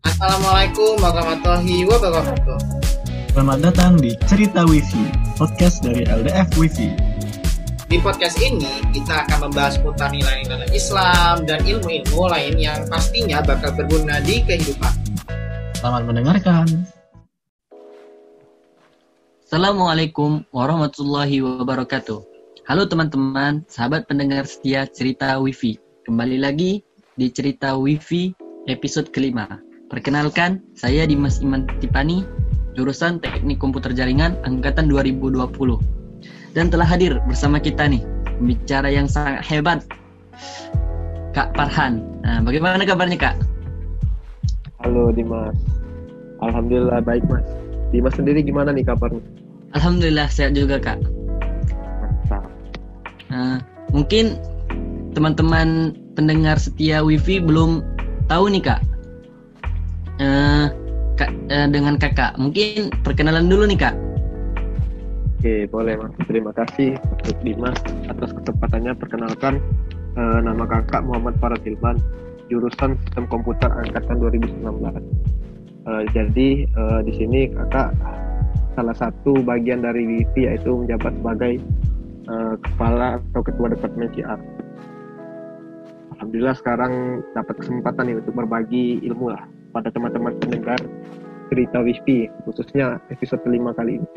Assalamualaikum warahmatullahi wabarakatuh. Selamat datang di Cerita Wifi, podcast dari LDF Wifi. Di podcast ini, kita akan membahas seputar nilai-nilai Islam dan ilmu-ilmu lain yang pastinya bakal berguna di kehidupan. Selamat mendengarkan. Assalamualaikum warahmatullahi wabarakatuh. Halo teman-teman, sahabat pendengar setia cerita Wifi. Kembali lagi di cerita Wifi episode kelima. Perkenalkan, saya Dimas Iman Tipani, jurusan Teknik Komputer Jaringan angkatan 2020. Dan telah hadir bersama kita nih, pembicara yang sangat hebat, Kak Farhan. Nah, bagaimana kabarnya Kak? Halo Dimas. Alhamdulillah baik Mas. Dimas sendiri gimana nih kabarnya? Alhamdulillah sehat juga Kak. Mantap. Nah, mungkin teman-teman pendengar setia Wifi belum tahu nih kak. Eh, eh, dengan kakak, mungkin perkenalan dulu nih kak. Oke, boleh Mas. Terima kasih untuk Dimas atas kesempatannya perkenalkan eh, nama kakak Muhammad Farad Hilman, jurusan Sistem Komputer angkatan 2019. Eh, jadi eh, di sini kakak salah satu bagian dari WIFI yaitu menjabat sebagai eh, kepala atau ketua departemen CR. Alhamdulillah sekarang dapat kesempatan nih untuk berbagi ilmu lah pada teman-teman pendengar cerita WIFI khususnya episode kelima kali ini.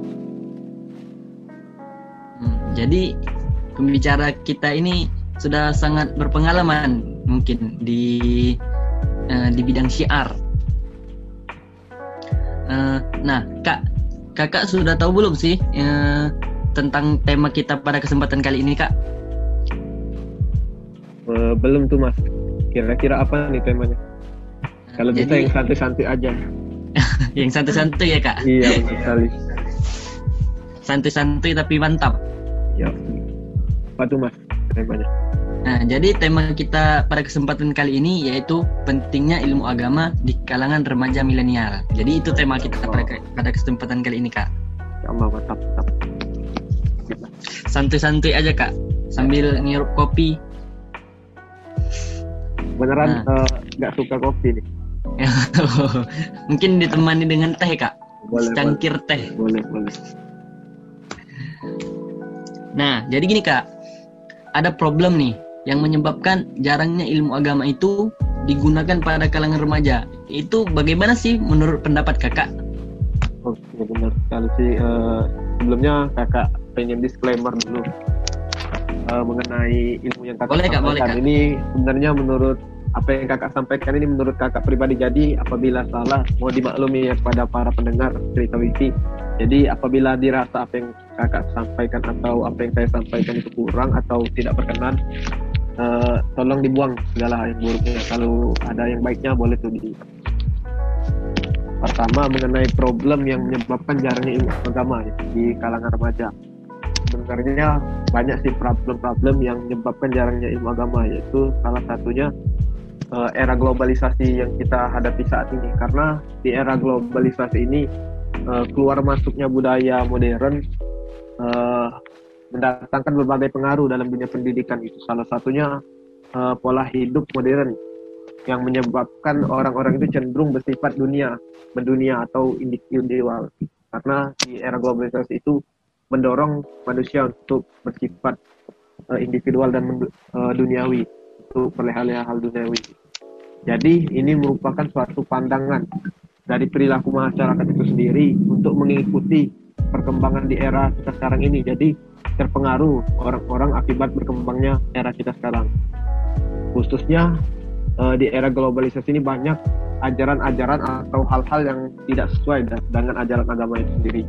Hmm, jadi pembicara kita ini sudah sangat berpengalaman mungkin di eh, di bidang syiar. Eh, nah kak, kakak sudah tahu belum sih eh, tentang tema kita pada kesempatan kali ini kak? Eh, belum tuh mas kira-kira apa nih temanya kalau bisa yang santai-santai aja. Yang santai-santai ya kak? Iya benar sekali. Santai-santai tapi mantap. Ya apa tuh mas temanya? Nah jadi tema kita pada kesempatan kali ini yaitu pentingnya ilmu agama di kalangan remaja milenial. Jadi itu tema kita pada, pada kesempatan kali ini kak. Sama mantap mantap. Santai-santai aja kak sambil ngirup kopi. Beneran Nah. eh, nggak suka kopi nih mungkin ditemani dengan teh kak. Boleh secangkir teh. Boleh boleh. Nah, jadi gini kak, ada problem nih yang menyebabkan jarangnya ilmu agama itu digunakan pada kalangan remaja. Itu bagaimana sih menurut pendapat kakak? oke benar sekali sih. Eh, sebelumnya kakak pengen disclaimer dulu Eh, mengenai ilmu yang kakak Boleh, Kak, boleh, Kak. ini sebenarnya menurut apa yang kakak sampaikan ini menurut kakak pribadi. Jadi apabila salah mau dimaklumi ya kepada para pendengar cerita wiki. Jadi apabila dirasa apa yang kakak sampaikan atau apa yang saya sampaikan itu kurang atau tidak berkenan eh, tolong dibuang segala yang buruknya. Kalau ada yang baiknya boleh tuh di. Pertama mengenai problem yang menyebabkan jarangnya ilmu agama ya, di kalangan remaja. Sebenarnya banyak sih problem-problem yang menyebabkan jarangnya ilmu agama yaitu salah satunya eh, era globalisasi yang kita hadapi saat ini. Karena di era globalisasi ini eh, keluar masuknya budaya modern eh, mendatangkan berbagai pengaruh dalam dunia pendidikan itu. Salah satunya eh, pola hidup modern yang menyebabkan orang-orang itu cenderung bersifat dunia mendunia atau individual. Karena di era globalisasi itu mendorong manusia untuk bersifat eh, individual dan eh, duniawi untuk perihal-hal duniawi. Jadi ini merupakan suatu pandangan dari perilaku masyarakat itu sendiri untuk mengikuti perkembangan di era kita sekarang ini. Jadi terpengaruh orang-orang akibat berkembangnya era kita sekarang. Khususnya eh, di era globalisasi ini banyak ajaran-ajaran atau hal-hal yang tidak sesuai dengan ajaran agama itu sendiri.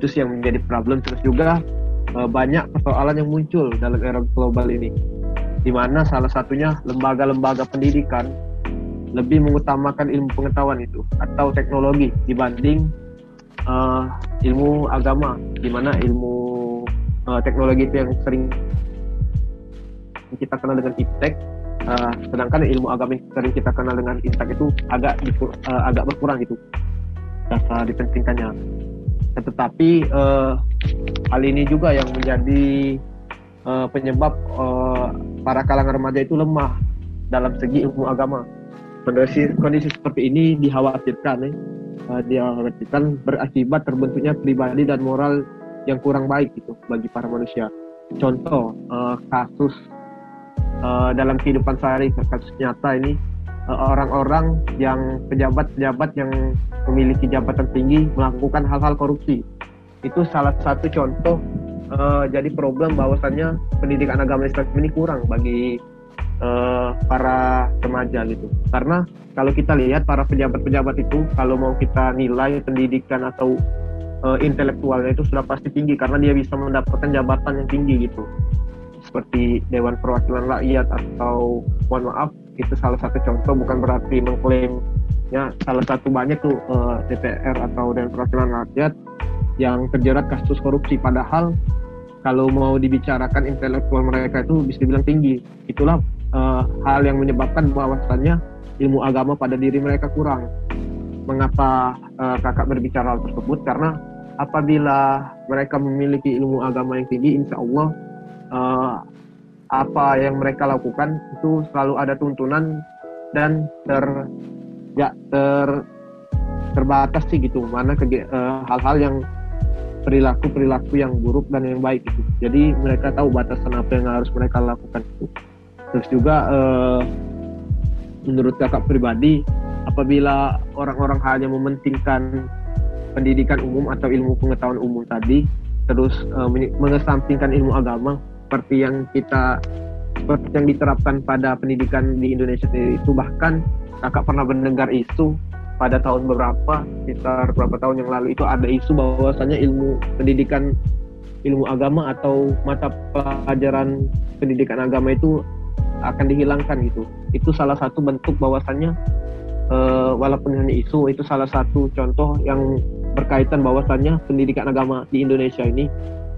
Itu sih yang menjadi problem terus juga eh, banyak persoalan yang muncul dalam era global ini. Di mana salah satunya lembaga-lembaga pendidikan lebih mengutamakan ilmu pengetahuan itu atau teknologi dibanding eh, ilmu agama, di mana ilmu eh, teknologi itu yang sering kita kenal dengan iptek Uh, sedangkan ilmu agama yang sering kita kenal dengan intak itu agak uh, agak berkurang gitu rasa dipentingkannya. Tetapi uh, hal ini juga yang menjadi uh, penyebab uh, para kalangan remaja itu lemah dalam segi ilmu agama. kondisi kondisi seperti ini dikhawatirkan nih uh, dikhawatirkan berakibat terbentuknya pribadi dan moral yang kurang baik gitu bagi para manusia. Contoh uh, kasus uh, dalam kehidupan sehari kasus nyata ini orang-orang uh, yang pejabat-pejabat yang memiliki jabatan tinggi melakukan hal-hal korupsi. Itu salah satu contoh uh, jadi problem bahwasannya pendidikan agama Islam ini kurang bagi uh, para remaja gitu. Karena kalau kita lihat para pejabat-pejabat itu kalau mau kita nilai pendidikan atau uh, intelektualnya itu sudah pasti tinggi karena dia bisa mendapatkan jabatan yang tinggi gitu. Seperti Dewan Perwakilan Rakyat atau mohon maaf itu salah satu contoh bukan berarti mengklaim ya salah satu banyak tuh uh, DPR atau Dewan Perwakilan Rakyat yang terjerat kasus korupsi padahal kalau mau dibicarakan intelektual mereka itu bisa dibilang tinggi itulah uh, hal yang menyebabkan bahwasannya ilmu agama pada diri mereka kurang. Mengapa uh, kakak berbicara hal tersebut? Karena apabila mereka memiliki ilmu agama yang tinggi, insya Allah uh, apa yang mereka lakukan itu selalu ada tuntunan dan ter ya ter terbatas sih gitu. Mana hal-hal uh, yang perilaku perilaku yang buruk dan yang baik gitu. Jadi mereka tahu batasan apa yang harus mereka lakukan itu. Terus juga uh, menurut kakak pribadi apabila orang-orang hanya mementingkan pendidikan umum atau ilmu pengetahuan umum tadi terus uh, mengesampingkan ilmu agama seperti yang kita seperti yang diterapkan pada pendidikan di Indonesia itu. Bahkan kakak pernah mendengar isu pada tahun beberapa sekitar beberapa tahun yang lalu itu ada isu bahwasanya ilmu pendidikan ilmu agama atau mata pelajaran pendidikan agama itu akan dihilangkan gitu. Itu salah satu bentuk bahwasannya uh, walaupun hanya isu itu salah satu contoh yang berkaitan bahwasannya pendidikan agama di Indonesia ini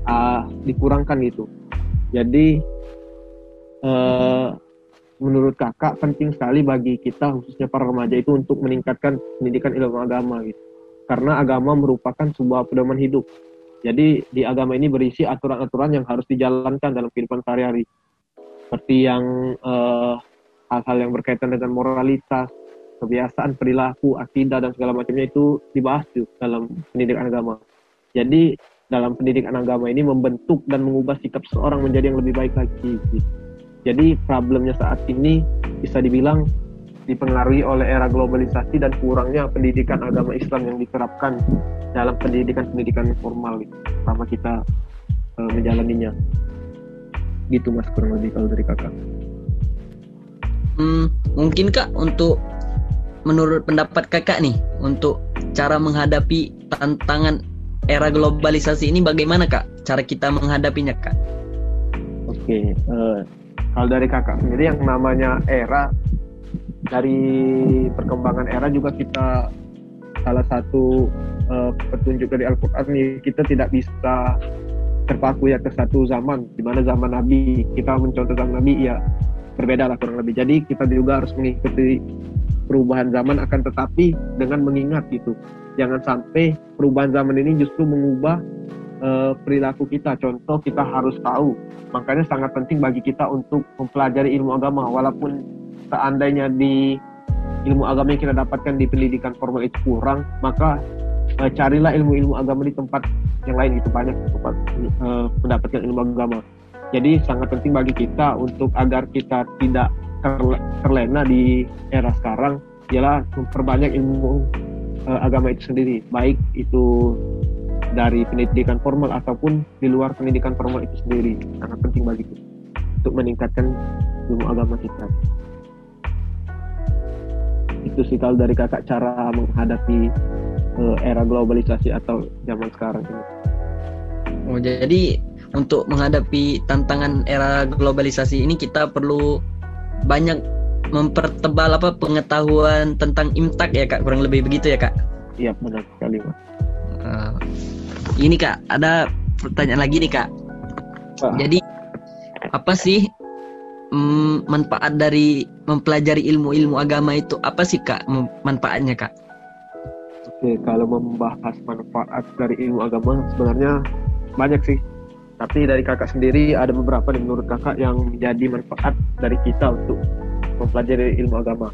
uh, dikurangkan gitu jadi uh, menurut kakak penting sekali bagi kita khususnya para remaja itu untuk meningkatkan pendidikan ilmu agama gitu. Karena agama merupakan sebuah pedoman hidup. Jadi di agama ini berisi aturan-aturan yang harus dijalankan dalam kehidupan sehari-hari. Seperti yang eh, hal-hal yang berkaitan dengan moralitas, kebiasaan, perilaku, akidah dan segala macamnya itu dibahas tuh dalam pendidikan agama. Jadi dalam pendidikan agama ini membentuk dan mengubah sikap seorang menjadi yang lebih baik lagi. Gitu. Jadi problemnya saat ini bisa dibilang dipengaruhi oleh era globalisasi dan kurangnya pendidikan agama Islam yang diterapkan dalam pendidikan-pendidikan formal gitu, sama kita uh, menjalaninya gitu mas kurang lebih kalau dari kakak hmm, mungkin kak untuk menurut pendapat kakak nih untuk cara menghadapi tantangan era globalisasi ini bagaimana kak? Cara kita menghadapinya kak? Oke uh, eh, kalau dari kakak sendiri yang namanya era dari perkembangan era juga kita salah satu uh, petunjuk dari Al-Quran kita tidak bisa terpaku ya ke satu zaman di mana zaman Nabi kita mencontoh zaman Nabi ya berbeda lah kurang lebih. Jadi kita juga harus mengikuti perubahan zaman akan tetapi dengan mengingat gitu jangan sampai perubahan zaman ini justru mengubah uh, perilaku kita. Contoh kita harus tahu. Makanya sangat penting bagi kita untuk mempelajari ilmu agama. Walaupun seandainya di ilmu agama yang kita dapatkan di pendidikan formal itu kurang maka uh, carilah ilmu-ilmu agama di tempat yang lain. Itu banyak tempat uh, mendapatkan ilmu agama. Jadi sangat penting bagi kita untuk agar kita tidak terlena di era sekarang ialah memperbanyak ilmu uh, agama itu sendiri, baik itu dari pendidikan formal ataupun di luar pendidikan formal itu sendiri. Sangat penting bagi kita untuk meningkatkan ilmu agama kita. Itu sih kalau dari kakak cara menghadapi uh, era globalisasi atau zaman sekarang ini. Oh, jadi untuk menghadapi tantangan era globalisasi ini kita perlu banyak mempertebal apa pengetahuan tentang imtak ya kak kurang lebih begitu ya kak? Iya benar sekali mas. Uh, ini kak ada pertanyaan lagi nih kak. Uh. Jadi apa sih mm, manfaat dari mempelajari ilmu-ilmu agama itu apa sih kak manfaatnya kak? Oke, kalau membahas manfaat dari ilmu agama sebenarnya banyak sih. Tapi dari kakak sendiri ada beberapa nih menurut kakak yang menjadi manfaat dari kita untuk mempelajari ilmu agama.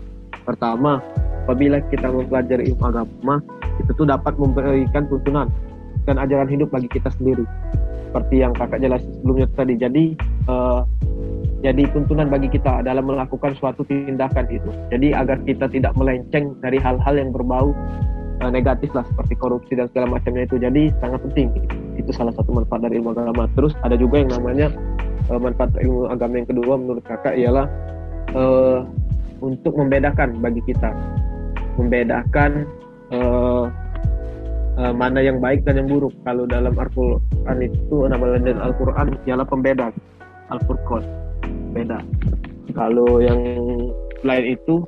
Pertama, apabila kita mempelajari ilmu agama, itu tuh dapat memberikan tuntunan dan ajaran hidup bagi kita sendiri. Seperti yang kakak jelasin sebelumnya tadi. Jadi eh, jadi tuntunan bagi kita dalam melakukan suatu tindakan itu. Jadi agar kita tidak melenceng dari hal-hal yang berbau eh, negatif lah seperti korupsi dan segala macamnya itu. Jadi sangat penting. Itu salah satu manfaat dari ilmu agama. Terus ada juga yang namanya eh, manfaat ilmu agama yang kedua menurut kakak ialah eh, untuk membedakan bagi kita, membedakan eh, eh, mana yang baik dan yang buruk. Kalau dalam Al-Quran itu nama dan Al-Quran ialah pembeda, Al-Furqan, beda. Kalau yang lain itu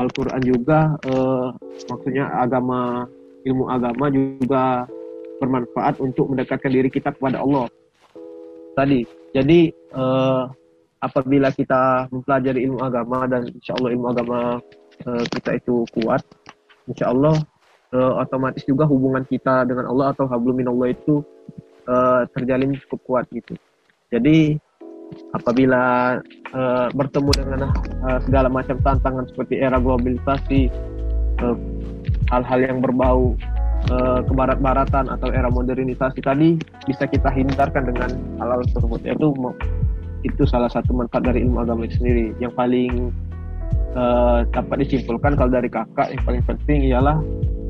Al-Quran juga eh, maksudnya agama ilmu agama juga bermanfaat untuk mendekatkan diri kita kepada Allah. Tadi, jadi eh, apabila kita mempelajari ilmu agama dan insya Allah ilmu agama eh, kita itu kuat, insya Allah eh, otomatis juga hubungan kita dengan Allah atau hablum minallah itu eh, terjalin cukup kuat gitu. Jadi apabila eh, bertemu dengan eh, segala macam tantangan seperti era globalisasi, hal-hal yang berbau eh, kebarat-baratan atau era modernisasi tadi bisa kita hindarkan dengan hal-hal tersebut yaitu itu salah satu manfaat dari ilmu agama itu sendiri yang paling eh, dapat disimpulkan kalau dari kakak yang paling penting ialah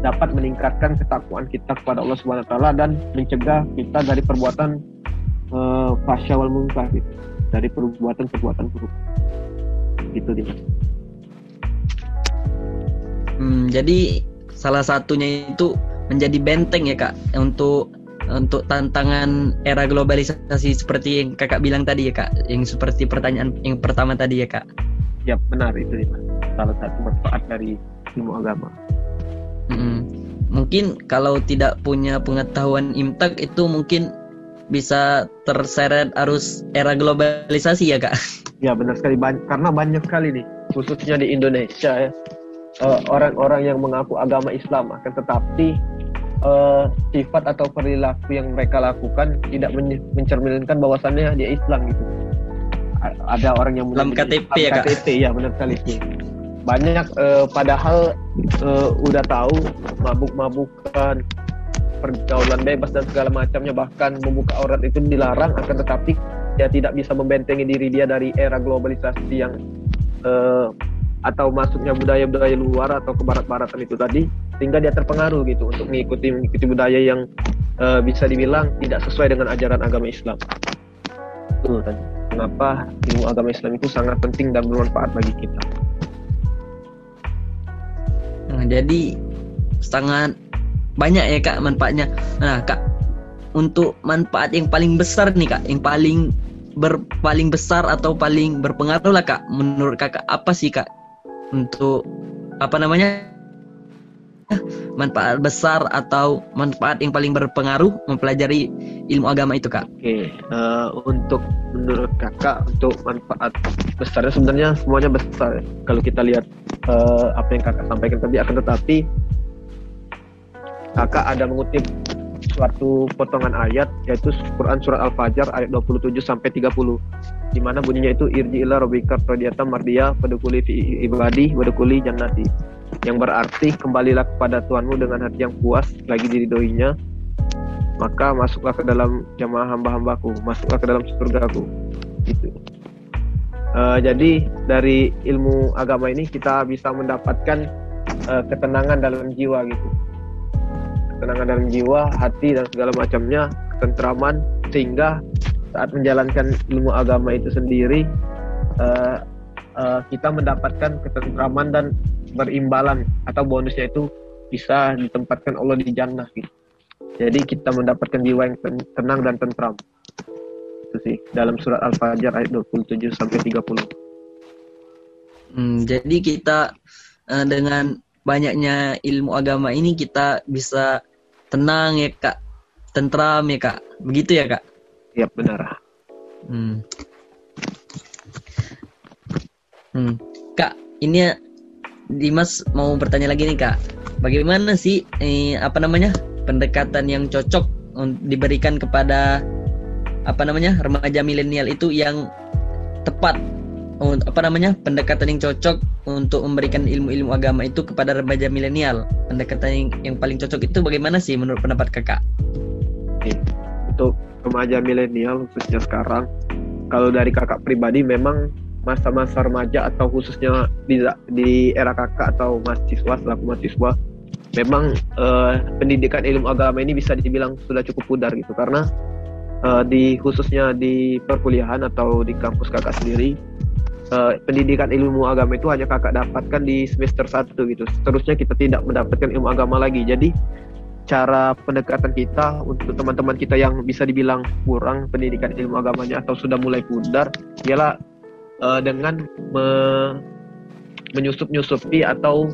dapat meningkatkan ketakwaan kita kepada Allah Subhanahu taala dan mencegah kita dari perbuatan eh, fasya wal munkar gitu. dari perbuatan-perbuatan buruk. Gitu Dimas. Hmm, jadi salah satunya itu menjadi benteng ya kak untuk untuk tantangan era globalisasi seperti yang kakak bilang tadi ya kak, yang seperti pertanyaan yang pertama tadi ya kak. Ya benar itu Dimas. Salah satu manfaat dari ilmu agama. Mm-mm. Mungkin kalau tidak punya pengetahuan imtak itu mungkin bisa terseret arus era globalisasi ya kak. Ya benar sekali Ban- karena banyak sekali nih khususnya di Indonesia ya eh, orang-orang yang mengaku agama Islam akan tetapi eh, sifat atau perilaku yang mereka lakukan tidak men- mencerminkan bahwasannya dia Islam gitu. A- Ada orang yang Dalam KTP ya, Kak? KTP ya benar sekali sih. Banyak eh, padahal eh, udah tahu mabuk-mabukan pergaulan bebas dan segala macamnya bahkan membuka aurat itu dilarang akan tetapi dia tidak bisa membentengi diri dia dari era globalisasi yang eh, atau masuknya budaya-budaya luar atau kebarat-baratan itu tadi sehingga dia terpengaruh gitu untuk mengikuti mengikuti budaya yang eh, bisa dibilang tidak sesuai dengan ajaran agama Islam. Itu tadi. Kenapa ilmu agama Islam itu sangat penting dan bermanfaat bagi kita. Nah, jadi sangat banyak ya kak manfaatnya. Nah kak untuk manfaat yang paling besar nih kak, yang paling ber paling besar atau paling berpengaruh lah kak, menurut kakak apa sih kak untuk apa namanya manfaat besar atau manfaat yang paling berpengaruh mempelajari ilmu agama itu kak? Oke, eh, untuk menurut kakak untuk manfaat besarnya sebenarnya semuanya besar. Kalau kita lihat eh, apa yang kakak sampaikan tadi akan tetapi kakak ada mengutip suatu potongan ayat yaitu Quran surat Al-Fajr ayat 27 sampai 30 di mana bunyinya itu irji ila rabbika radiyatan mardiya padukuli fi ibadi wadukuli jannati. Yang berarti kembalilah kepada Tuhanmu dengan hati yang puas lagi diridhoinya maka masuklah ke dalam jamaah hamba-hambaku masuklah ke dalam surgaku. Gitu. Eh, jadi dari ilmu agama ini kita bisa mendapatkan eh, ketenangan dalam jiwa gitu ketenangan dalam jiwa hati dan segala macamnya ketentraman sehingga saat menjalankan ilmu agama itu sendiri eh, eh, kita mendapatkan ketentraman dan berimbalan atau bonusnya itu bisa ditempatkan Allah di jannah gitu jadi kita mendapatkan jiwa yang ten- tenang dan tentram. Itu sih dalam surat Al-Fajr ayat 27 sampai 30. Hmm, jadi kita eh, dengan banyaknya ilmu agama ini kita bisa tenang ya kak, tentram ya kak, begitu ya kak? Iya benar. Hmm. Hmm. Kak, ini Dimas mau bertanya lagi nih kak, bagaimana sih eh, apa namanya pendekatan yang cocok diberikan kepada apa namanya remaja milenial itu yang tepat apa namanya pendekatan yang cocok untuk memberikan ilmu-ilmu agama itu kepada remaja milenial. Pendekatan yang, yang paling cocok itu bagaimana sih menurut pendapat kakak? Untuk remaja milenial khususnya sekarang kalau dari kakak pribadi memang masa-masa remaja atau khususnya di, di era kakak atau mahasiswa selaku mahasiswa memang uh, pendidikan ilmu agama ini bisa dibilang sudah cukup pudar gitu. Karena uh, di khususnya di perkuliahan atau di kampus kakak sendiri uh, pendidikan ilmu agama itu hanya kakak dapatkan di semester 1 gitu. Seterusnya kita tidak mendapatkan ilmu agama lagi. Jadi cara pendekatan kita untuk teman-teman kita yang bisa dibilang kurang pendidikan ilmu agamanya atau sudah mulai pudar ialah uh, dengan me menyusup-nyusupi atau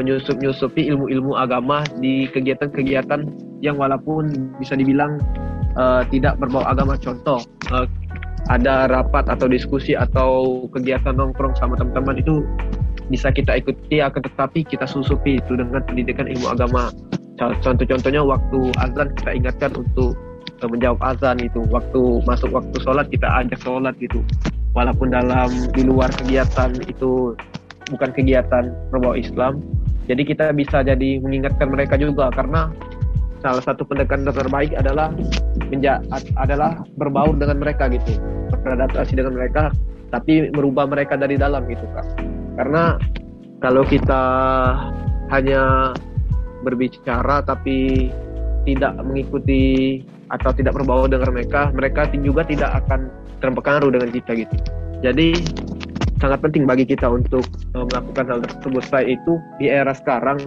menyusup-nyusupi ilmu-ilmu agama di kegiatan-kegiatan yang walaupun bisa dibilang uh, tidak berbau agama. Contoh uh, ada rapat atau diskusi atau kegiatan nongkrong sama teman-teman itu bisa kita ikuti akan tetapi kita susupi itu dengan pendidikan ilmu agama. Contoh-contohnya waktu azan kita ingatkan untuk uh, menjawab azan itu. Waktu masuk waktu sholat kita ajak sholat gitu. Walaupun dalam di luar kegiatan itu bukan kegiatan berbau Islam jadi kita bisa jadi mengingatkan mereka juga. Karena salah satu pendekatan terbaik adalah menja adalah berbaur dengan mereka gitu beradaptasi dengan mereka tapi merubah mereka dari dalam gitu kan karena kalau kita hanya berbicara tapi tidak mengikuti atau tidak berbaur dengan mereka mereka juga tidak akan terpengaruh dengan kita gitu. Jadi sangat penting bagi kita untuk uh, melakukan hal tersebut. Selain itu di era sekarang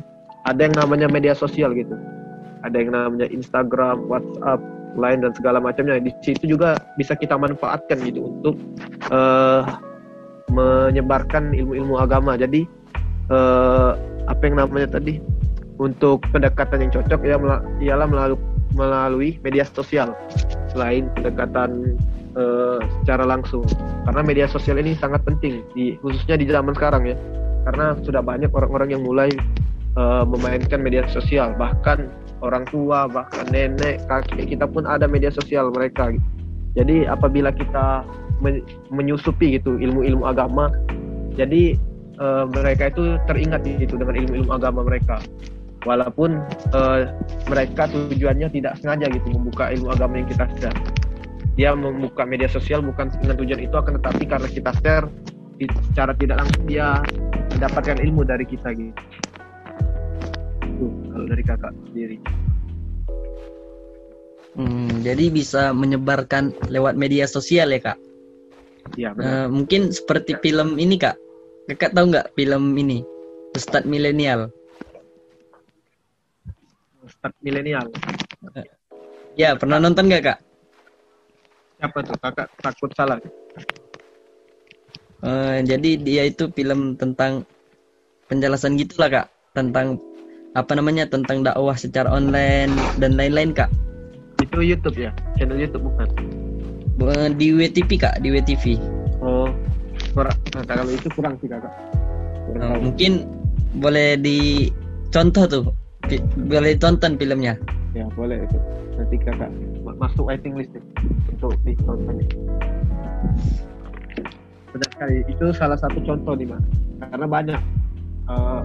ada yang namanya media sosial gitu. Ada yang namanya Instagram, WhatsApp, lain dan segala macamnya. Di situ juga bisa kita manfaatkan gitu untuk uh, menyebarkan ilmu-ilmu agama. Jadi uh, apa yang namanya tadi untuk pendekatan yang cocok ya ialah melalui melalui media sosial selain pendekatan uh, secara langsung karena media sosial ini sangat penting di khususnya di zaman sekarang ya karena sudah banyak orang-orang yang mulai uh, memainkan media sosial bahkan orang tua bahkan nenek kakek kita pun ada media sosial mereka. Jadi apabila kita menyusupi gitu ilmu-ilmu agama jadi uh, mereka itu teringat gitu dengan ilmu-ilmu agama mereka. Walaupun uh, mereka tujuannya tidak sengaja gitu membuka ilmu agama yang kita share. Dia membuka media sosial bukan dengan tujuan itu akan tetapi karena kita share secara tidak langsung dia mendapatkan ilmu dari kita gitu itu kalau dari kakak sendiri. Hmm, jadi bisa menyebarkan lewat media sosial ya kak? Ya benar. Uh, mungkin seperti film ini kak. Kakak tahu nggak film ini? Ustadz Milenial. Ustadz Milenial. Ya pernah nonton nggak kak? Siapa tuh? Kakak takut salah. Uh, jadi dia itu film tentang penjelasan gitulah kak. Tentang apa namanya tentang dakwah secara online dan lain-lain kak. Itu YouTube ya? Channel YouTube bukan? Uh, di WTV kak, di WTV. Oh, kurang. Nah, kalau itu kurang sih kakak. Kurang uh, mungkin boleh dicontoh tuh, boleh tonton filmnya. Ya boleh itu. Nanti kakak masuk waiting list untuk ditonton benar sekali itu salah satu contoh nih mas karena banyak uh,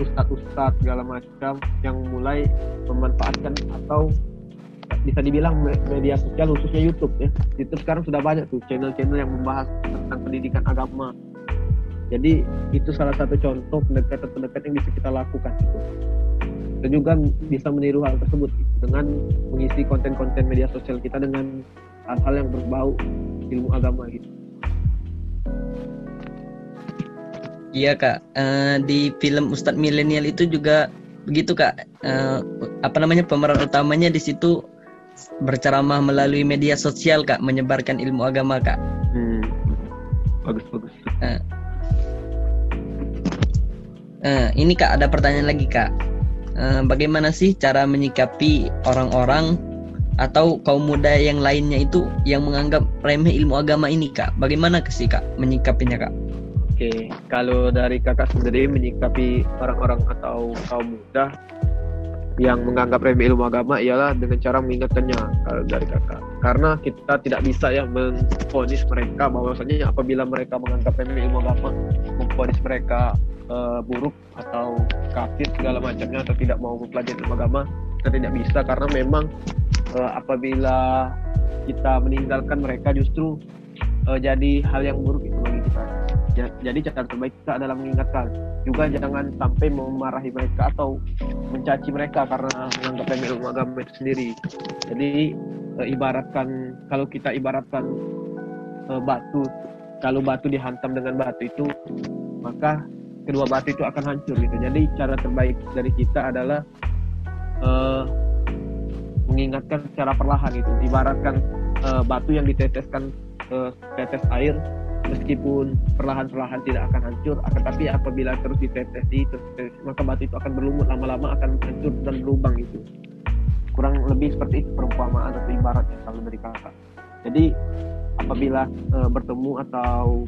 ustadz-ustadz segala macam yang mulai memanfaatkan atau bisa dibilang media sosial khususnya YouTube ya. YouTube sekarang sudah banyak tuh channel-channel yang membahas tentang pendidikan agama. Jadi itu salah satu contoh pendekatan-pendekatan yang bisa kita lakukan gitu kita juga bisa meniru hal tersebut dengan mengisi konten-konten media sosial kita dengan hal-hal yang berbau ilmu agama gitu. Iya kak, uh, di film Ustadz Milenial itu juga begitu kak. Uh, apa namanya pemeran utamanya di situ berceramah melalui media sosial kak, menyebarkan ilmu agama kak. Hmm. Bagus bagus. Uh, uh, ini kak ada pertanyaan lagi kak. Eh, bagaimana sih cara menyikapi orang-orang atau kaum muda yang lainnya itu yang menganggap remeh ilmu agama ini kak bagaimana sih kak menyikapinya kak Oke kalau dari kakak sendiri menyikapi orang-orang atau kaum muda yang menganggap remeh ilmu agama ialah dengan cara mengingatkannya kalau dari kakak. Karena kita tidak bisa ya memfonis mereka bahwasanya apabila mereka menganggap remeh ilmu agama memfonis mereka uh, buruk atau kafir segala macamnya atau tidak mau mempelajari ilmu agama kita tidak bisa. Karena memang uh, apabila kita meninggalkan mereka justru uh, jadi hal yang buruk itu bagi kita. Jadi cara terbaik kita adalah mengingatkan. Juga jangan sampai memarahi mereka atau mencaci mereka karena menganggap remeh agama itu sendiri. Jadi e, ibaratkan kalau kita ibaratkan e, batu kalau batu dihantam dengan batu itu maka kedua batu itu akan hancur gitu. Jadi cara terbaik dari kita adalah e, mengingatkan secara perlahan itu ibaratkan e, batu yang diteteskan e, tetes air meskipun perlahan-perlahan tidak akan hancur, akan tapi apabila terus ditetesi, terus ditetesi, maka batu itu akan berlumut lama-lama akan hancur dan berlubang itu. Kurang lebih seperti itu perumpamaan atau ibaratnya kalau dari kakak. Jadi apabila uh, bertemu atau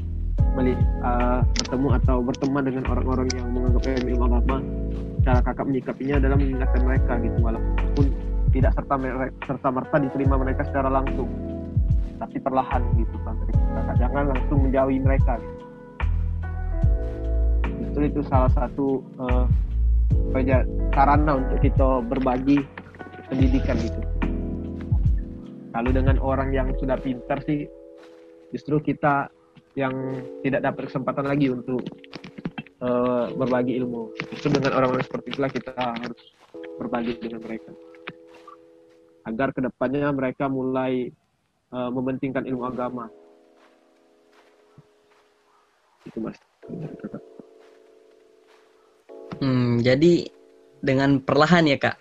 uh, bertemu atau berteman dengan orang-orang yang menganggap ilmu agama, cara kakak menyikapinya adalah mengingatkan mereka gitu walaupun tidak serta serta merta diterima mereka secara langsung tapi perlahan gitu kan jangan langsung menjauhi mereka gitu. justru itu salah satu uh, sarana untuk kita berbagi pendidikan gitu. Kalau dengan orang yang sudah pintar sih justru kita yang tidak dapat kesempatan lagi untuk uh, berbagi ilmu. Justru dengan orang-orang seperti itulah kita harus berbagi dengan mereka. Agar ke depannya mereka mulai uh, mementingkan ilmu agama. Itu mas. Hmm, jadi dengan perlahan ya kak,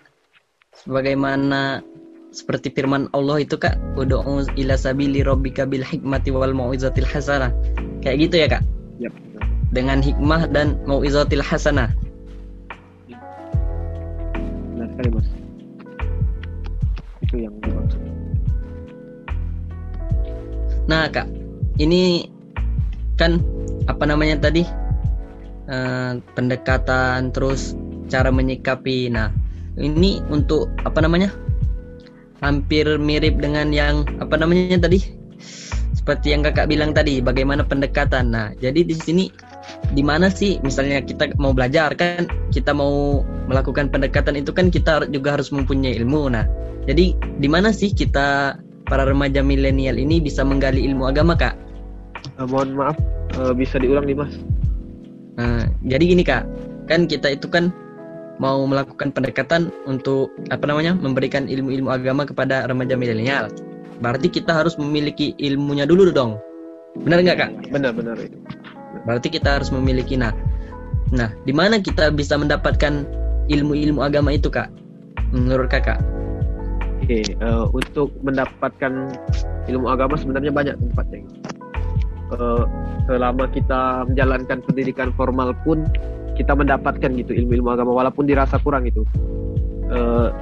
sebagaimana seperti firman Allah itu kak, udu'u ila sabili rabbika bil hikmati wal mau'izatil hasanah. Kayak gitu ya kak? Yep. Dengan hikmah dan mau'izatil hasanah. Benar sekali mas. Nah kak, ini kan apa namanya tadi uh, pendekatan terus cara menyikapi. Nah ini untuk apa namanya hampir mirip dengan yang apa namanya tadi seperti yang kakak bilang tadi bagaimana pendekatan. Nah jadi di sini di mana sih misalnya kita mau belajar kan kita mau melakukan pendekatan itu kan kita juga harus mempunyai ilmu. Nah jadi di mana sih kita para remaja milenial ini bisa menggali ilmu agama kak? Uh, mohon maaf, uh, bisa diulang nih mas. Nah, jadi gini kak, kan kita itu kan mau melakukan pendekatan untuk apa namanya memberikan ilmu-ilmu agama kepada remaja milenial. Berarti kita harus memiliki ilmunya dulu dong. Benar nggak kak? Benar benar itu. Berarti kita harus memiliki nah. Nah, di mana kita bisa mendapatkan ilmu-ilmu agama itu kak? Menurut kakak? Okay, uh, eh, untuk mendapatkan ilmu agama sebenarnya banyak tempatnya. Uh, selama kita menjalankan pendidikan formal pun kita mendapatkan gitu ilmu-ilmu agama walaupun dirasa kurang itu. Uh,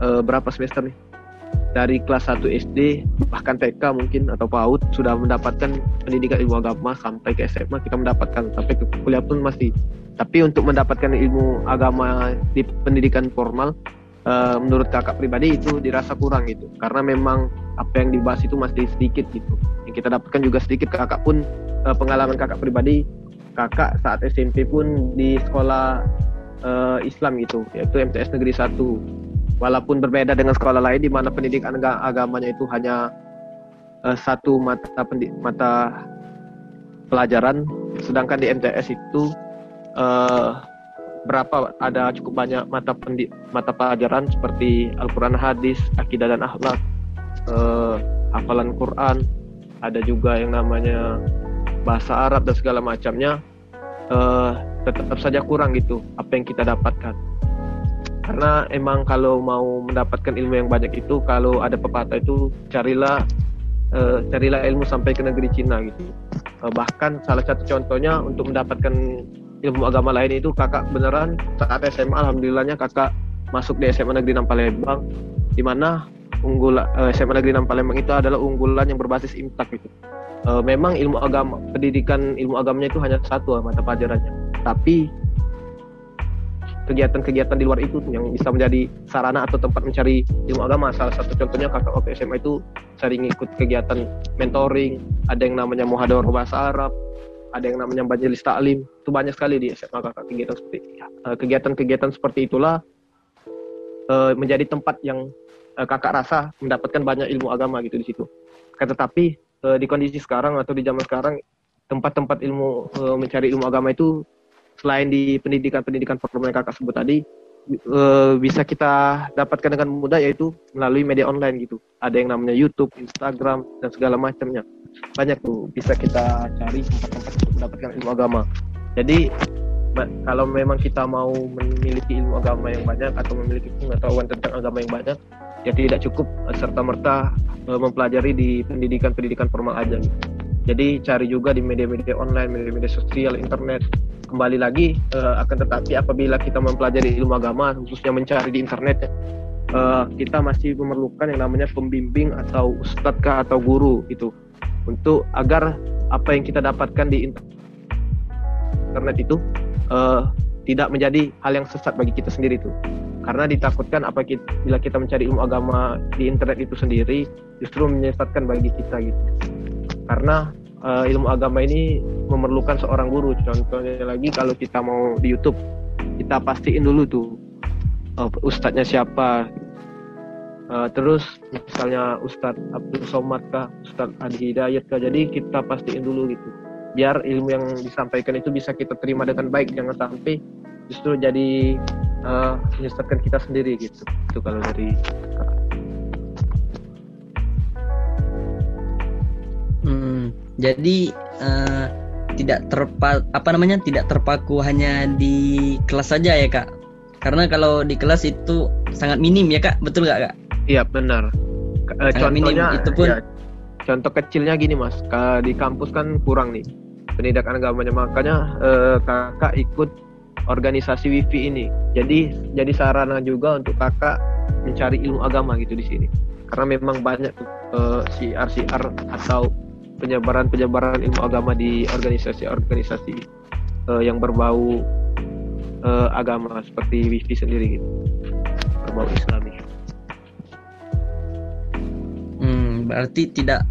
uh, berapa semester nih? Dari kelas 1 SD bahkan TK mungkin atau PAUD sudah mendapatkan pendidikan ilmu agama sampai ke SMA kita mendapatkan sampai ke kuliah pun masih. Tapi untuk mendapatkan ilmu agama di pendidikan formal uh, menurut kakak pribadi itu dirasa kurang gitu. Karena memang apa yang dibahas itu masih sedikit gitu. Yang kita dapatkan juga sedikit kakak pun uh, pengalaman kakak pribadi kakak saat SMP pun di sekolah uh, Islam gitu yaitu MTS Negeri 1 walaupun berbeda dengan sekolah lain di mana pendidikan agamanya itu hanya uh, satu mata mata pelajaran sedangkan di MTS itu uh, berapa ada cukup banyak mata pendi, mata pelajaran seperti Al-Qur'an hadis, akidah dan akhlak, uh, hafalan Quran, ada juga yang namanya bahasa Arab dan segala macamnya uh, tetap saja kurang gitu apa yang kita dapatkan. Karena emang kalau mau mendapatkan ilmu yang banyak itu kalau ada pepatah itu carilah uh, carilah ilmu sampai ke negeri Cina gitu. Uh, bahkan salah satu contohnya untuk mendapatkan ilmu agama lain itu kakak beneran saat SMA alhamdulillahnya kakak masuk di SMA Negeri 6 Palembang di mana unggul uh, eh, SMA Negeri 6 Palembang itu adalah unggulan yang berbasis imtak gitu. Uh, memang ilmu agama pendidikan ilmu agamanya itu hanya satu mata pelajarannya. Tapi kegiatan-kegiatan di luar itu yang bisa menjadi sarana atau tempat mencari ilmu agama. Salah satu contohnya kakak waktu SMA itu sering ikut kegiatan mentoring, ada yang namanya muhadawar bahasa Arab, ada yang namanya majelis taklim. Itu banyak sekali di SMA kakak kegiatan seperti eh, kegiatan-kegiatan seperti itulah eh, menjadi tempat yang eh, kakak rasa mendapatkan banyak ilmu agama gitu di situ. Tetapi di kondisi sekarang atau di zaman sekarang tempat-tempat ilmu mencari ilmu agama itu selain di pendidikan-pendidikan formal yang kakak sebut tadi uh, bisa kita dapatkan dengan mudah yaitu melalui media online gitu. Ada yang namanya YouTube, Instagram dan segala macamnya. Banyak tuh bisa kita cari tempat-tempat untuk mendapatkan ilmu agama. Jadi kalau memang kita mau memiliki ilmu agama yang banyak atau memiliki pengetahuan tentang agama yang banyak, ya tidak cukup serta merta uh, mempelajari di pendidikan-pendidikan formal aja. Gitu. Jadi cari juga di media-media online, media-media sosial, internet, kembali lagi uh, akan tetapi apabila kita mempelajari ilmu agama khususnya mencari di internet uh, kita masih memerlukan yang namanya pembimbing atau ustadz atau guru itu untuk agar apa yang kita dapatkan di internet itu uh, tidak menjadi hal yang sesat bagi kita sendiri itu. Karena ditakutkan apa kita, bila kita mencari ilmu agama di internet itu sendiri justru menyesatkan bagi kita gitu karena uh, ilmu agama ini memerlukan seorang guru. Contohnya lagi kalau kita mau di YouTube, kita pastiin dulu tuh uh, ustadznya siapa. Uh, terus misalnya Ustadz Abdul Somad kah, Ustadz Adi Hidayat kah. Jadi kita pastiin dulu gitu. Biar ilmu yang disampaikan itu bisa kita terima dengan baik. Jangan sampai justru jadi uh, menyesatkan kita sendiri gitu. Itu kalau dari Hmm, jadi uh, tidak terpa apa namanya tidak terpaku hanya di kelas saja ya kak. Karena kalau di kelas itu sangat minim ya kak, betul nggak kak? Iya benar. Uh, contohnya minim, itu pun ya, contoh kecilnya gini mas, di kampus kan kurang nih pendidikan agamanya makanya uh, kakak ikut organisasi wifi ini. Jadi jadi sarana juga untuk kakak mencari ilmu agama gitu di sini. Karena memang banyak tuh uh, siar-siar atau penyebaran-penyebaran ilmu agama di organisasi-organisasi uh, yang berbau uh, agama seperti wifi sendiri gitu. Berbau islami. Hmm, berarti tidak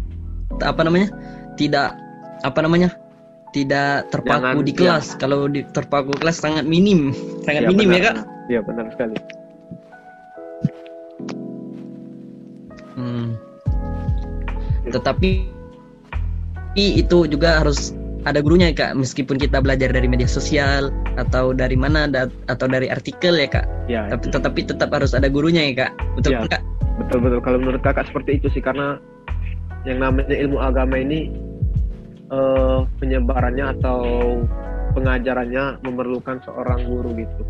apa namanya? Tidak apa namanya? Tidak terpaku Jangan, di kelas. Ya. kalau di terpaku kelas sangat minim. Sangat ya, minim benar. ya kak? Ya benar sekali. Hmm. tetapi itu juga harus ada gurunya ya kak. Meskipun kita belajar dari media sosial atau dari mana atau dari artikel ya kak. Ya, tapi tetapi tetap harus ada gurunya ya kak. Betul ya, kak betul betul. Kalau menurut kakak seperti itu sih karena yang namanya ilmu agama ini uh, penyebarannya atau pengajarannya memerlukan seorang guru gitu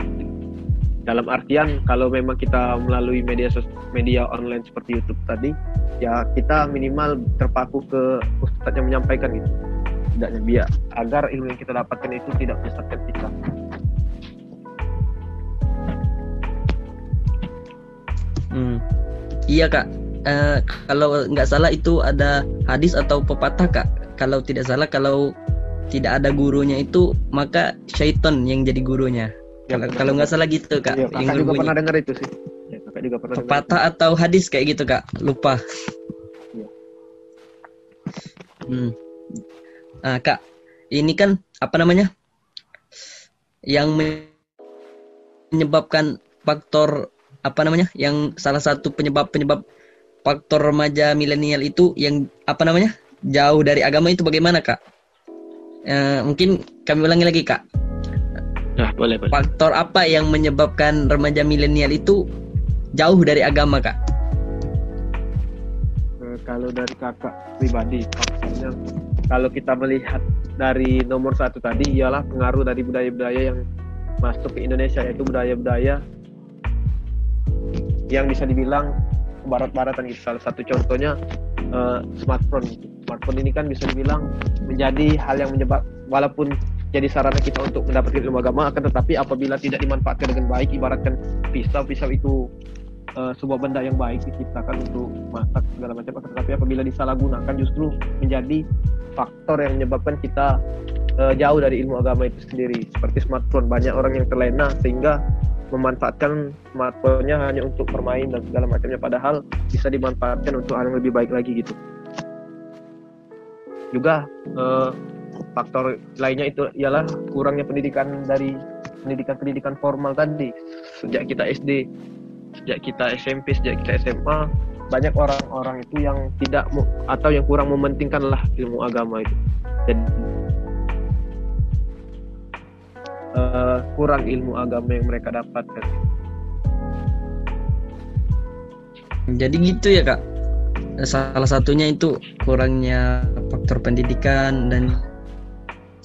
dalam artian kalau memang kita melalui media media online seperti YouTube tadi ya kita minimal terpaku ke ustadz yang menyampaikan gitu tidaknya biar agar ilmu yang kita dapatkan itu tidak menyesatkan kita hmm. iya kak. Uh, kalau nggak salah itu ada hadis atau pepatah kak. Kalau tidak salah kalau tidak ada gurunya itu maka syaitan yang jadi gurunya kalau kalau nggak salah gitu kak. Iya, kakak juga pernah dengar itu sih. Ya, kakak juga pernah. Pepatah atau hadis kayak gitu kak? Lupa. Iya. Hmm. Nah, kak, ini kan apa namanya? Yang menyebabkan faktor apa namanya? Yang salah satu penyebab penyebab faktor remaja milenial itu yang apa namanya? Jauh dari agama itu bagaimana kak? Uh, mungkin kami ulangi lagi kak Nah, boleh, boleh. Faktor apa yang menyebabkan remaja milenial itu jauh dari agama, Kak? Eh, kalau dari kakak pribadi, faktornya kalau kita melihat dari nomor satu tadi ialah pengaruh dari budaya-budaya yang masuk ke Indonesia yaitu budaya-budaya yang bisa dibilang barat-baratan gitu. Salah satu contohnya uh, smartphone. Smartphone ini kan bisa dibilang menjadi hal yang menyebab walaupun jadi sarana kita untuk mendapatkan ilmu agama akan tetapi apabila tidak dimanfaatkan dengan baik ibaratkan pisau pisau itu uh, sebuah benda yang baik diciptakan untuk masak segala macam akan tetapi apabila disalahgunakan justru menjadi faktor yang menyebabkan kita uh, jauh dari ilmu agama itu sendiri. Seperti smartphone banyak orang yang terlena sehingga memanfaatkan smartphone-nya hanya untuk bermain dan segala macamnya padahal bisa dimanfaatkan untuk hal yang lebih baik lagi gitu. Juga eh, faktor lainnya itu ialah kurangnya pendidikan dari pendidikan-pendidikan formal tadi. Sejak kita SD sejak kita SMP sejak kita SMA banyak orang-orang itu yang tidak mu- atau yang kurang mementingkan lah ilmu agama itu. Jadi eh, kurang ilmu agama yang mereka dapatkan. Jadi gitu ya kak. Salah satunya itu kurangnya faktor pendidikan dan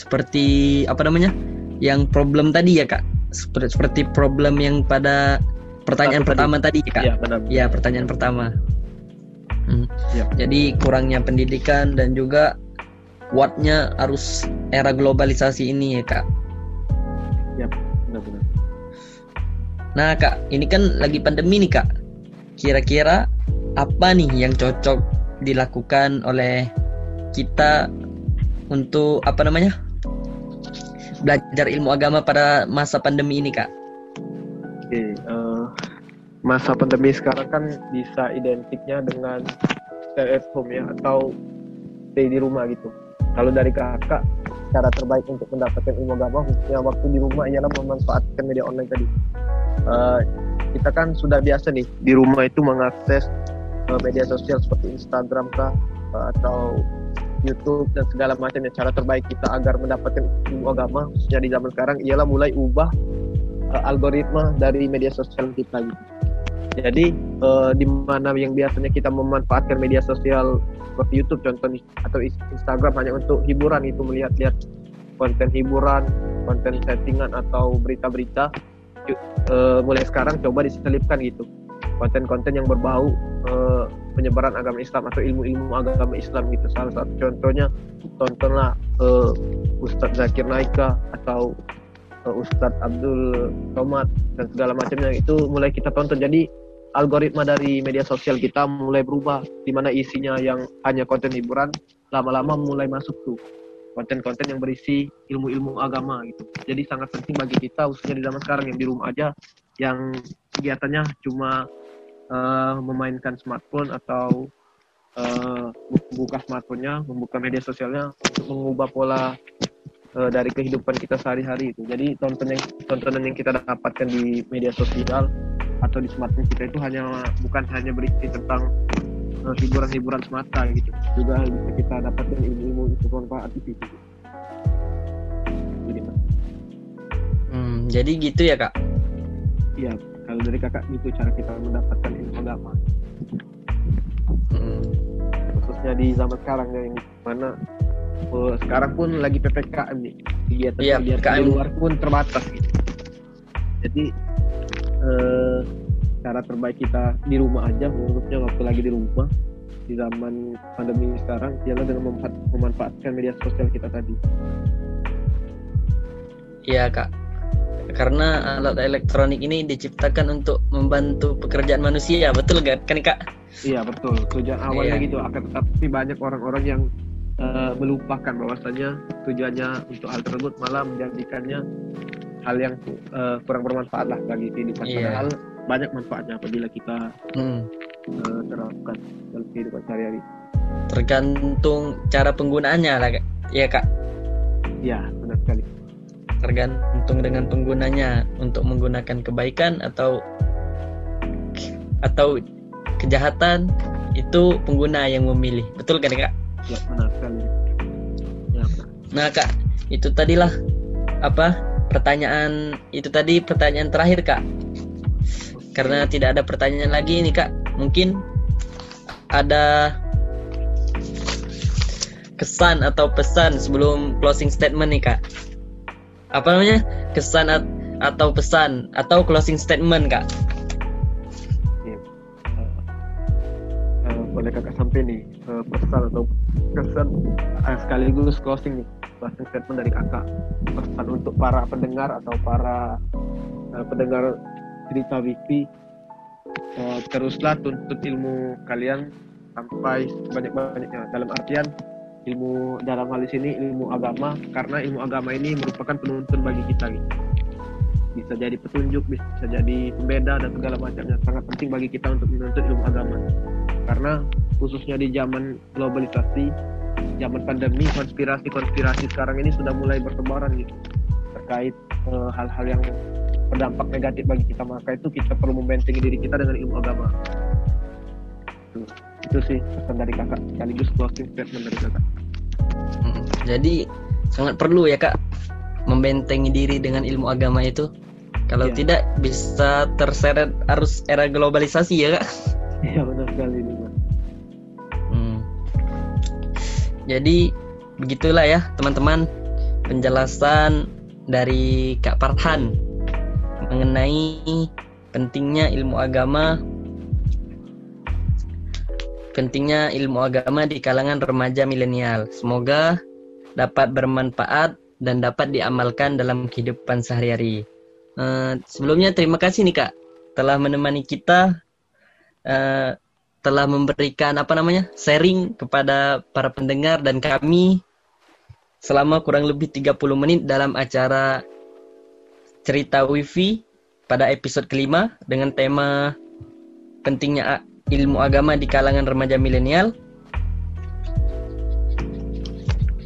seperti apa namanya? Yang problem tadi ya kak. Seperti, seperti problem yang pada pertanyaan tadi. pertama tadi ya kak. ya benar Ya pertanyaan pertama. Hmm. Ya. Jadi kurangnya pendidikan dan juga kuatnya arus era globalisasi ini ya kak. benar-benar Nah kak, ini kan lagi pandemi nih kak. Kira-kira apa nih yang cocok dilakukan oleh kita untuk apa namanya belajar ilmu agama pada masa pandemi ini kak? Oke, eh, masa pandemi sekarang kan bisa identiknya dengan stay at home ya atau stay di rumah gitu. Kalau dari kakak, cara terbaik untuk mendapatkan ilmu agama khususnya waktu di rumah ialah memanfaatkan media online tadi. Eh, kita kan sudah biasa nih di rumah itu mengakses eh, media sosial seperti Instagram kah eh, atau YouTube dan segala macamnya. Cara terbaik kita agar mendapatkan ilmu agama khususnya di zaman sekarang ialah mulai ubah uh, algoritma dari media sosial kita gitu. Jadi uh, di mana yang biasanya kita memanfaatkan media sosial seperti YouTube contohnya atau Instagram hanya untuk hiburan itu melihat-lihat konten hiburan, konten settingan atau berita-berita uh, mulai sekarang coba diselipkan gitu konten-konten yang berbau uh, penyebaran agama Islam atau ilmu-ilmu agama Islam gitu. Salah satu contohnya tontonlah uh, Ustadz Zakir Naika atau uh, Ustadz Abdul Somad dan segala macamnya. Itu mulai kita tonton. Jadi algoritma dari media sosial kita mulai berubah di mana isinya yang hanya konten hiburan lama-lama mulai masuk tuh konten-konten yang berisi ilmu-ilmu agama gitu. Jadi sangat penting bagi kita khususnya di zaman sekarang yang di rumah aja yang kegiatannya cuma uh, memainkan smartphone atau uh, membuka smartphone-nya membuka media sosialnya untuk mengubah pola eh, dari kehidupan kita sehari-hari itu. Jadi tonton yang tontonan yang kita dapatkan di media sosial atau di smartphone kita itu hanya bukan hanya berisi tentang eh, hiburan-hiburan semata gitu. Juga bisa kita dapatkan ilmu-ilmu bermanfaat di situ. Jadi. Hmm, jadi gitu ya kak. Iya, kalau dari kakak itu cara kita mendapatkan ilmu agama. Hmm. Khususnya di zaman sekarang ya, yang mana eh, sekarang pun lagi PPKM nih. Kegiatan Iya, kegiatan di luar pun terbatas gitu. Jadi eh, cara terbaik kita di rumah aja menurutnya waktu lagi di rumah di zaman pandemi sekarang ialah dengan memanfaat- memanfaatkan media sosial kita tadi. Iya kak. Karena alat elektronik ini diciptakan untuk membantu pekerjaan manusia, betul gak kan kak? Iya betul. Tujuan awalnya Iya. gitu akan tetapi banyak orang-orang yang eh, melupakan bahwasanya tujuannya untuk hal tersebut malah menjadikannya hal yang eh, kurang bermanfaat lah bagi kehidupan. Iya. Padahal banyak manfaatnya apabila kita Hmm. eh, terapkan dalam kehidupan sehari-hari. Tergantung cara penggunaannya lah kak. Iya kak. Iya benar sekali. Tergantung dengan penggunanya untuk menggunakan kebaikan atau atau kejahatan itu pengguna yang memilih. Betul kan kak? Ya benar sekali. Ya. Nah kak, itu tadilah apa pertanyaan itu tadi pertanyaan terakhir kak. Karena tidak ada pertanyaan lagi nih kak, mungkin ada kesan atau pesan sebelum closing statement nih kak. Apa namanya? Kesan at- atau pesan atau closing statement kak. Iya. Eh, eh, boleh kakak sampai nih eh, pesan atau kesan sekaligus closing nih closing statement dari kakak pesan untuk para pendengar atau para pendengar cerita Wifi eh, teruslah tuntut ilmu kalian sampai sebanyak-banyaknya dalam artian ilmu dalam hal di sini ilmu agama karena ilmu agama ini merupakan penuntun bagi kita gitu. bisa jadi petunjuk bisa jadi pembeda dan segala macamnya. Sangat penting bagi kita untuk menuntut ilmu agama. Karena khususnya di zaman globalisasi zaman pandemi konspirasi-konspirasi sekarang ini sudah mulai bertebaran gitu terkait eh, hal-hal yang berdampak negatif bagi kita. Maka itu kita perlu membentengi diri kita dengan ilmu agama. Itu, itu sih pesan dari kakak sekaligus closing statement dari kakak Jadi sangat perlu ya kak membentengi diri dengan ilmu agama itu. Kalau Iya. tidak bisa terseret arus era globalisasi ya kak. iya benar sekali ini. Hmm. Jadi begitulah ya teman-teman penjelasan dari Kak Farhan mengenai pentingnya ilmu agama pentingnya ilmu agama di kalangan remaja milenial. Semoga dapat bermanfaat dan dapat diamalkan dalam kehidupan sehari-hari. Eh, sebelumnya terima kasih nih Kak telah menemani kita eh, telah memberikan apa namanya sharing kepada para pendengar dan kami selama kurang lebih 30 menit dalam acara cerita wifi pada episode kelima dengan tema pentingnya ilmu agama di kalangan remaja milenial.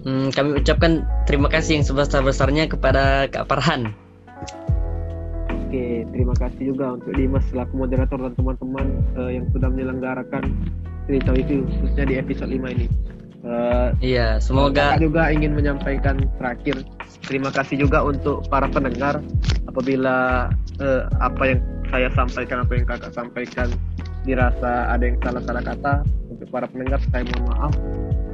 Hmm, kami ucapkan terima kasih yang sebesar-besarnya kepada Kak Farhan. Oke, terima kasih juga untuk Dimas selaku moderator dan teman-teman eh, yang sudah menyelenggarakan cerita itu khususnya di episode 5 ini. Eh, Iya, semoga juga ingin menyampaikan terakhir terima kasih juga untuk para pendengar apabila eh, apa yang saya sampaikan apa yang kakak sampaikan dirasa ada yang salah-salah kata untuk para pendengar saya mohon maaf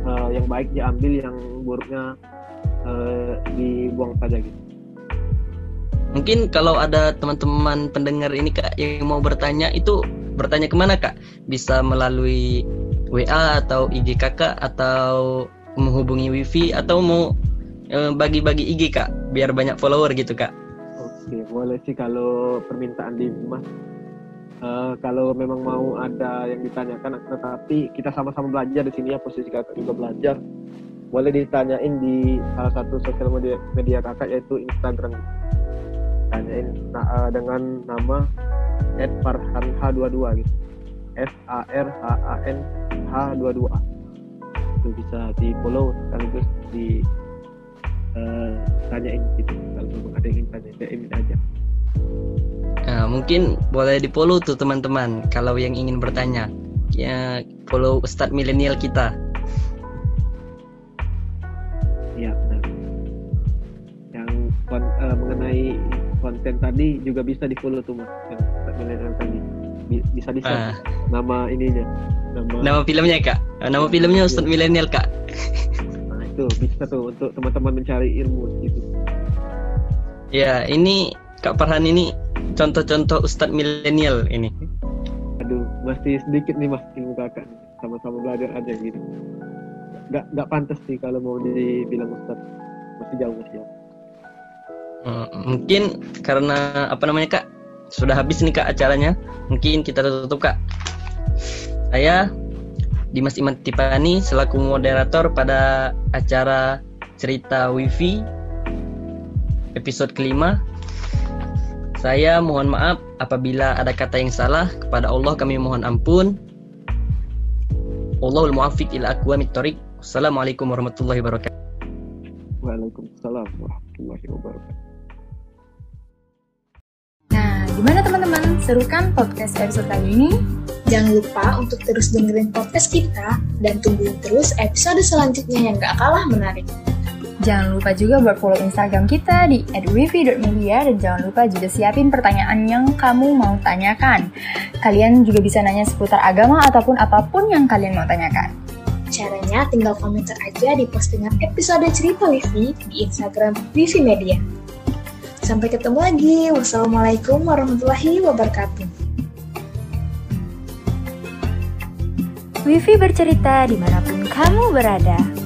Eh, yang baik diambil yang buruknya eh, dibuang saja gitu. Mungkin kalau ada teman-teman pendengar ini kak yang mau bertanya itu bertanya ke mana kak? Bisa melalui WA atau IG kakak atau menghubungi wifi atau mau eh, bagi-bagi IG kak biar banyak follower gitu kak? Oke, boleh sih kalau permintaan Dimas. Eh, kalau memang mau ada yang ditanyakan, tetapi kita sama-sama belajar di sini ya posisi kakak juga belajar. Boleh ditanyain di salah satu sosial media, media kakak yaitu Instagram. Tanyain nah, eh, dengan nama @farhanh22 gitu. S A R H A N H22. Itu bisa di follow sekaligus di eh, tanyain gitu kalau ada yang ingin tanya DM aja. Nah, mungkin boleh di follow tuh teman-teman kalau yang ingin bertanya. Ya follow Ustadz milenial kita. Iya benar. Yang kon- eh, mengenai konten tadi juga bisa di follow tuh mas. Yang milenial tadi Bi- bisa di Ah, nama ininya. Nama, nama filmnya kak. Ah, Nama filmnya Ustadz milenial kak. nah, itu bisa tuh untuk teman-teman mencari ilmu gitu. Ya ini Kak Farhan ini contoh-contoh Ustadz milenial ini. Aduh masih sedikit nih mas ilmu kakak. Sama-sama belajar aja gitu. Gak gak pantas sih kalau mau dibilang ustad. Masih jauh masih jauh. Hmm, mungkin karena apa namanya kak sudah habis nih kak acaranya mungkin kita tutup kak saya Dimas Iman Tipani selaku moderator pada acara cerita wifi episode kelima saya mohon maaf apabila ada kata yang salah kepada Allah kami mohon ampun Allahul muafiq ila aqwamit thoriq Assalamualaikum warahmatullahi wabarakatuh Waalaikumsalam warahmatullahi wabarakatuh. Nah, gimana teman-teman? Seru kan podcast episode kali ini? Jangan lupa untuk terus dengerin podcast kita dan tungguin terus episode selanjutnya yang gak kalah menarik. Jangan lupa juga buat follow Instagram kita di @wifi.media dan jangan lupa juga siapin pertanyaan yang kamu mau tanyakan. Kalian juga bisa nanya seputar agama ataupun apa pun yang kalian mau tanyakan. Caranya tinggal komentar aja di postingan episode cerita Wifi di Instagram Wifi Media. Sampai ketemu lagi. Wassalamualaikum warahmatullahi wabarakatuh. Wifi bercerita di mana pun kamu berada.